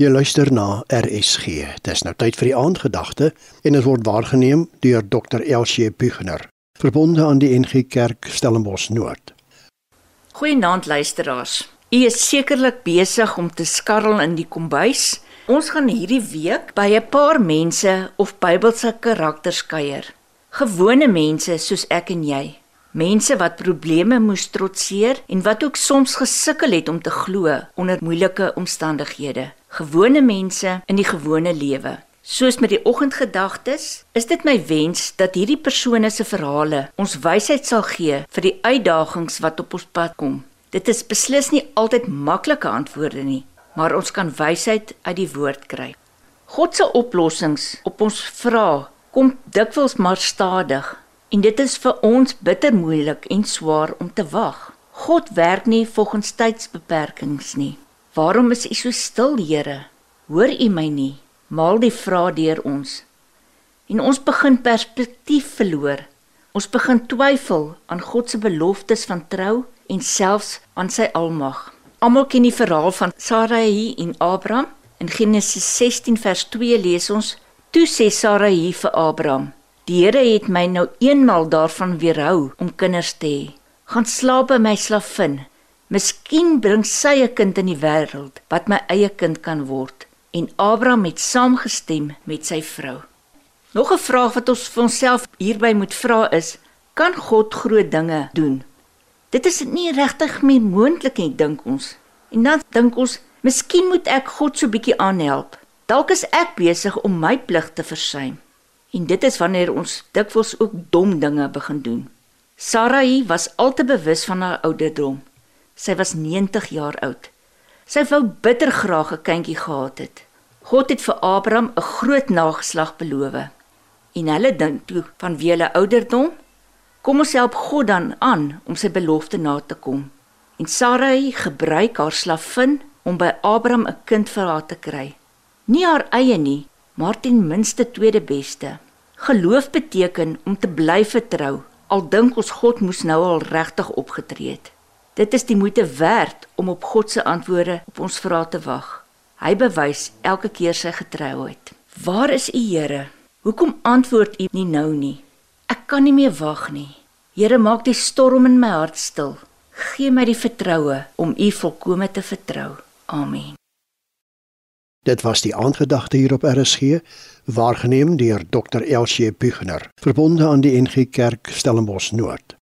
Jy luister na RSG. Dis nou tyd vir die aandgedagte en dit word waargeneem deur Dr. Elsie Buchner, verbonde aan die NG Kerk Stellenbosch Noord. Goeienaand luisteraars. U is sekerlik besig om te skarrel in die kombuis. Ons gaan hierdie week by 'n paar mense of Bybelse karakters kuier. Gewone mense soos ek en jy. Mense wat probleme moes trotseer en wat ook soms gesukkel het om te glo onder moeilike omstandighede gewone mense in die gewone lewe. Soos met die oggendgedagtes, is dit my wens dat hierdie persone se verhale ons wysheid sal gee vir die uitdagings wat op ons pad kom. Dit is beslis nie altyd maklike antwoorde nie, maar ons kan wysheid uit die woord kry. God se oplossings op ons vrae kom dikwels maar stadig en dit is vir ons bitter moeilik en swaar om te wag. God werk nie volgens tydsbeperkings nie. Waarom is U so stil, Here? Hoor U my nie? Maal die vrae deur ons. En ons begin perspektief verloor. Ons begin twyfel aan God se beloftes van trou en selfs aan sy almag. Almal ken die verhaal van Sarai en Abraham. In Genesis 16 vers 2 lees ons: Toe sê Sarai vir Abraham: Die Here het my nou eenmal daarvan weerhou om kinders te hê. Gaan slaap by my slavin Miskien bring sy 'n kind in die wêreld wat my eie kind kan word. En Abraham het saamgestem met sy vrou. Nog 'n vraag wat ons vir onsself hierby moet vra is: Kan God groot dinge doen? Dit is nie regtig meer moontlik nie, dink ons. En dan dink ons, miskien moet ek God so bietjie aanhelp. Dalk is ek besig om my plig te versuim. En dit is wanneer ons dikwels ook dom dinge begin doen. Sarai was al te bewus van haar ouderdom. Sy was 90 jaar oud. Sy wou bitter graag 'n kindjie gehad het. God het vir Abraham 'n groot nageslag beloof. En hulle dink toe van wie hulle ouderdom, kom ons help God dan aan om sy belofte na te kom. En Sarai gebruik haar slavin om by Abraham 'n kind vir haar te kry. Nie haar eie nie, maar ten minste tweede beste. Geloof beteken om te bly vertrou, al dink ons God moes nou al regtig opgetree het. Dit is die moeite werd om op God se antwoorde op ons vrae te wag. Hy bewys elke keer sy getrouheid. Waar is U, Here? Hoekom antwoord U nie nou nie? Ek kan nie meer wag nie. Here, maak die storm in my hart stil. Gee my die vertroue om U volkome te vertrou. Amen. Dit was die aandgedagte hier op RSG, waargeneem deur Dr. Elsie Buchner, verbonde aan die NG Kerk Stellenbosch Noord.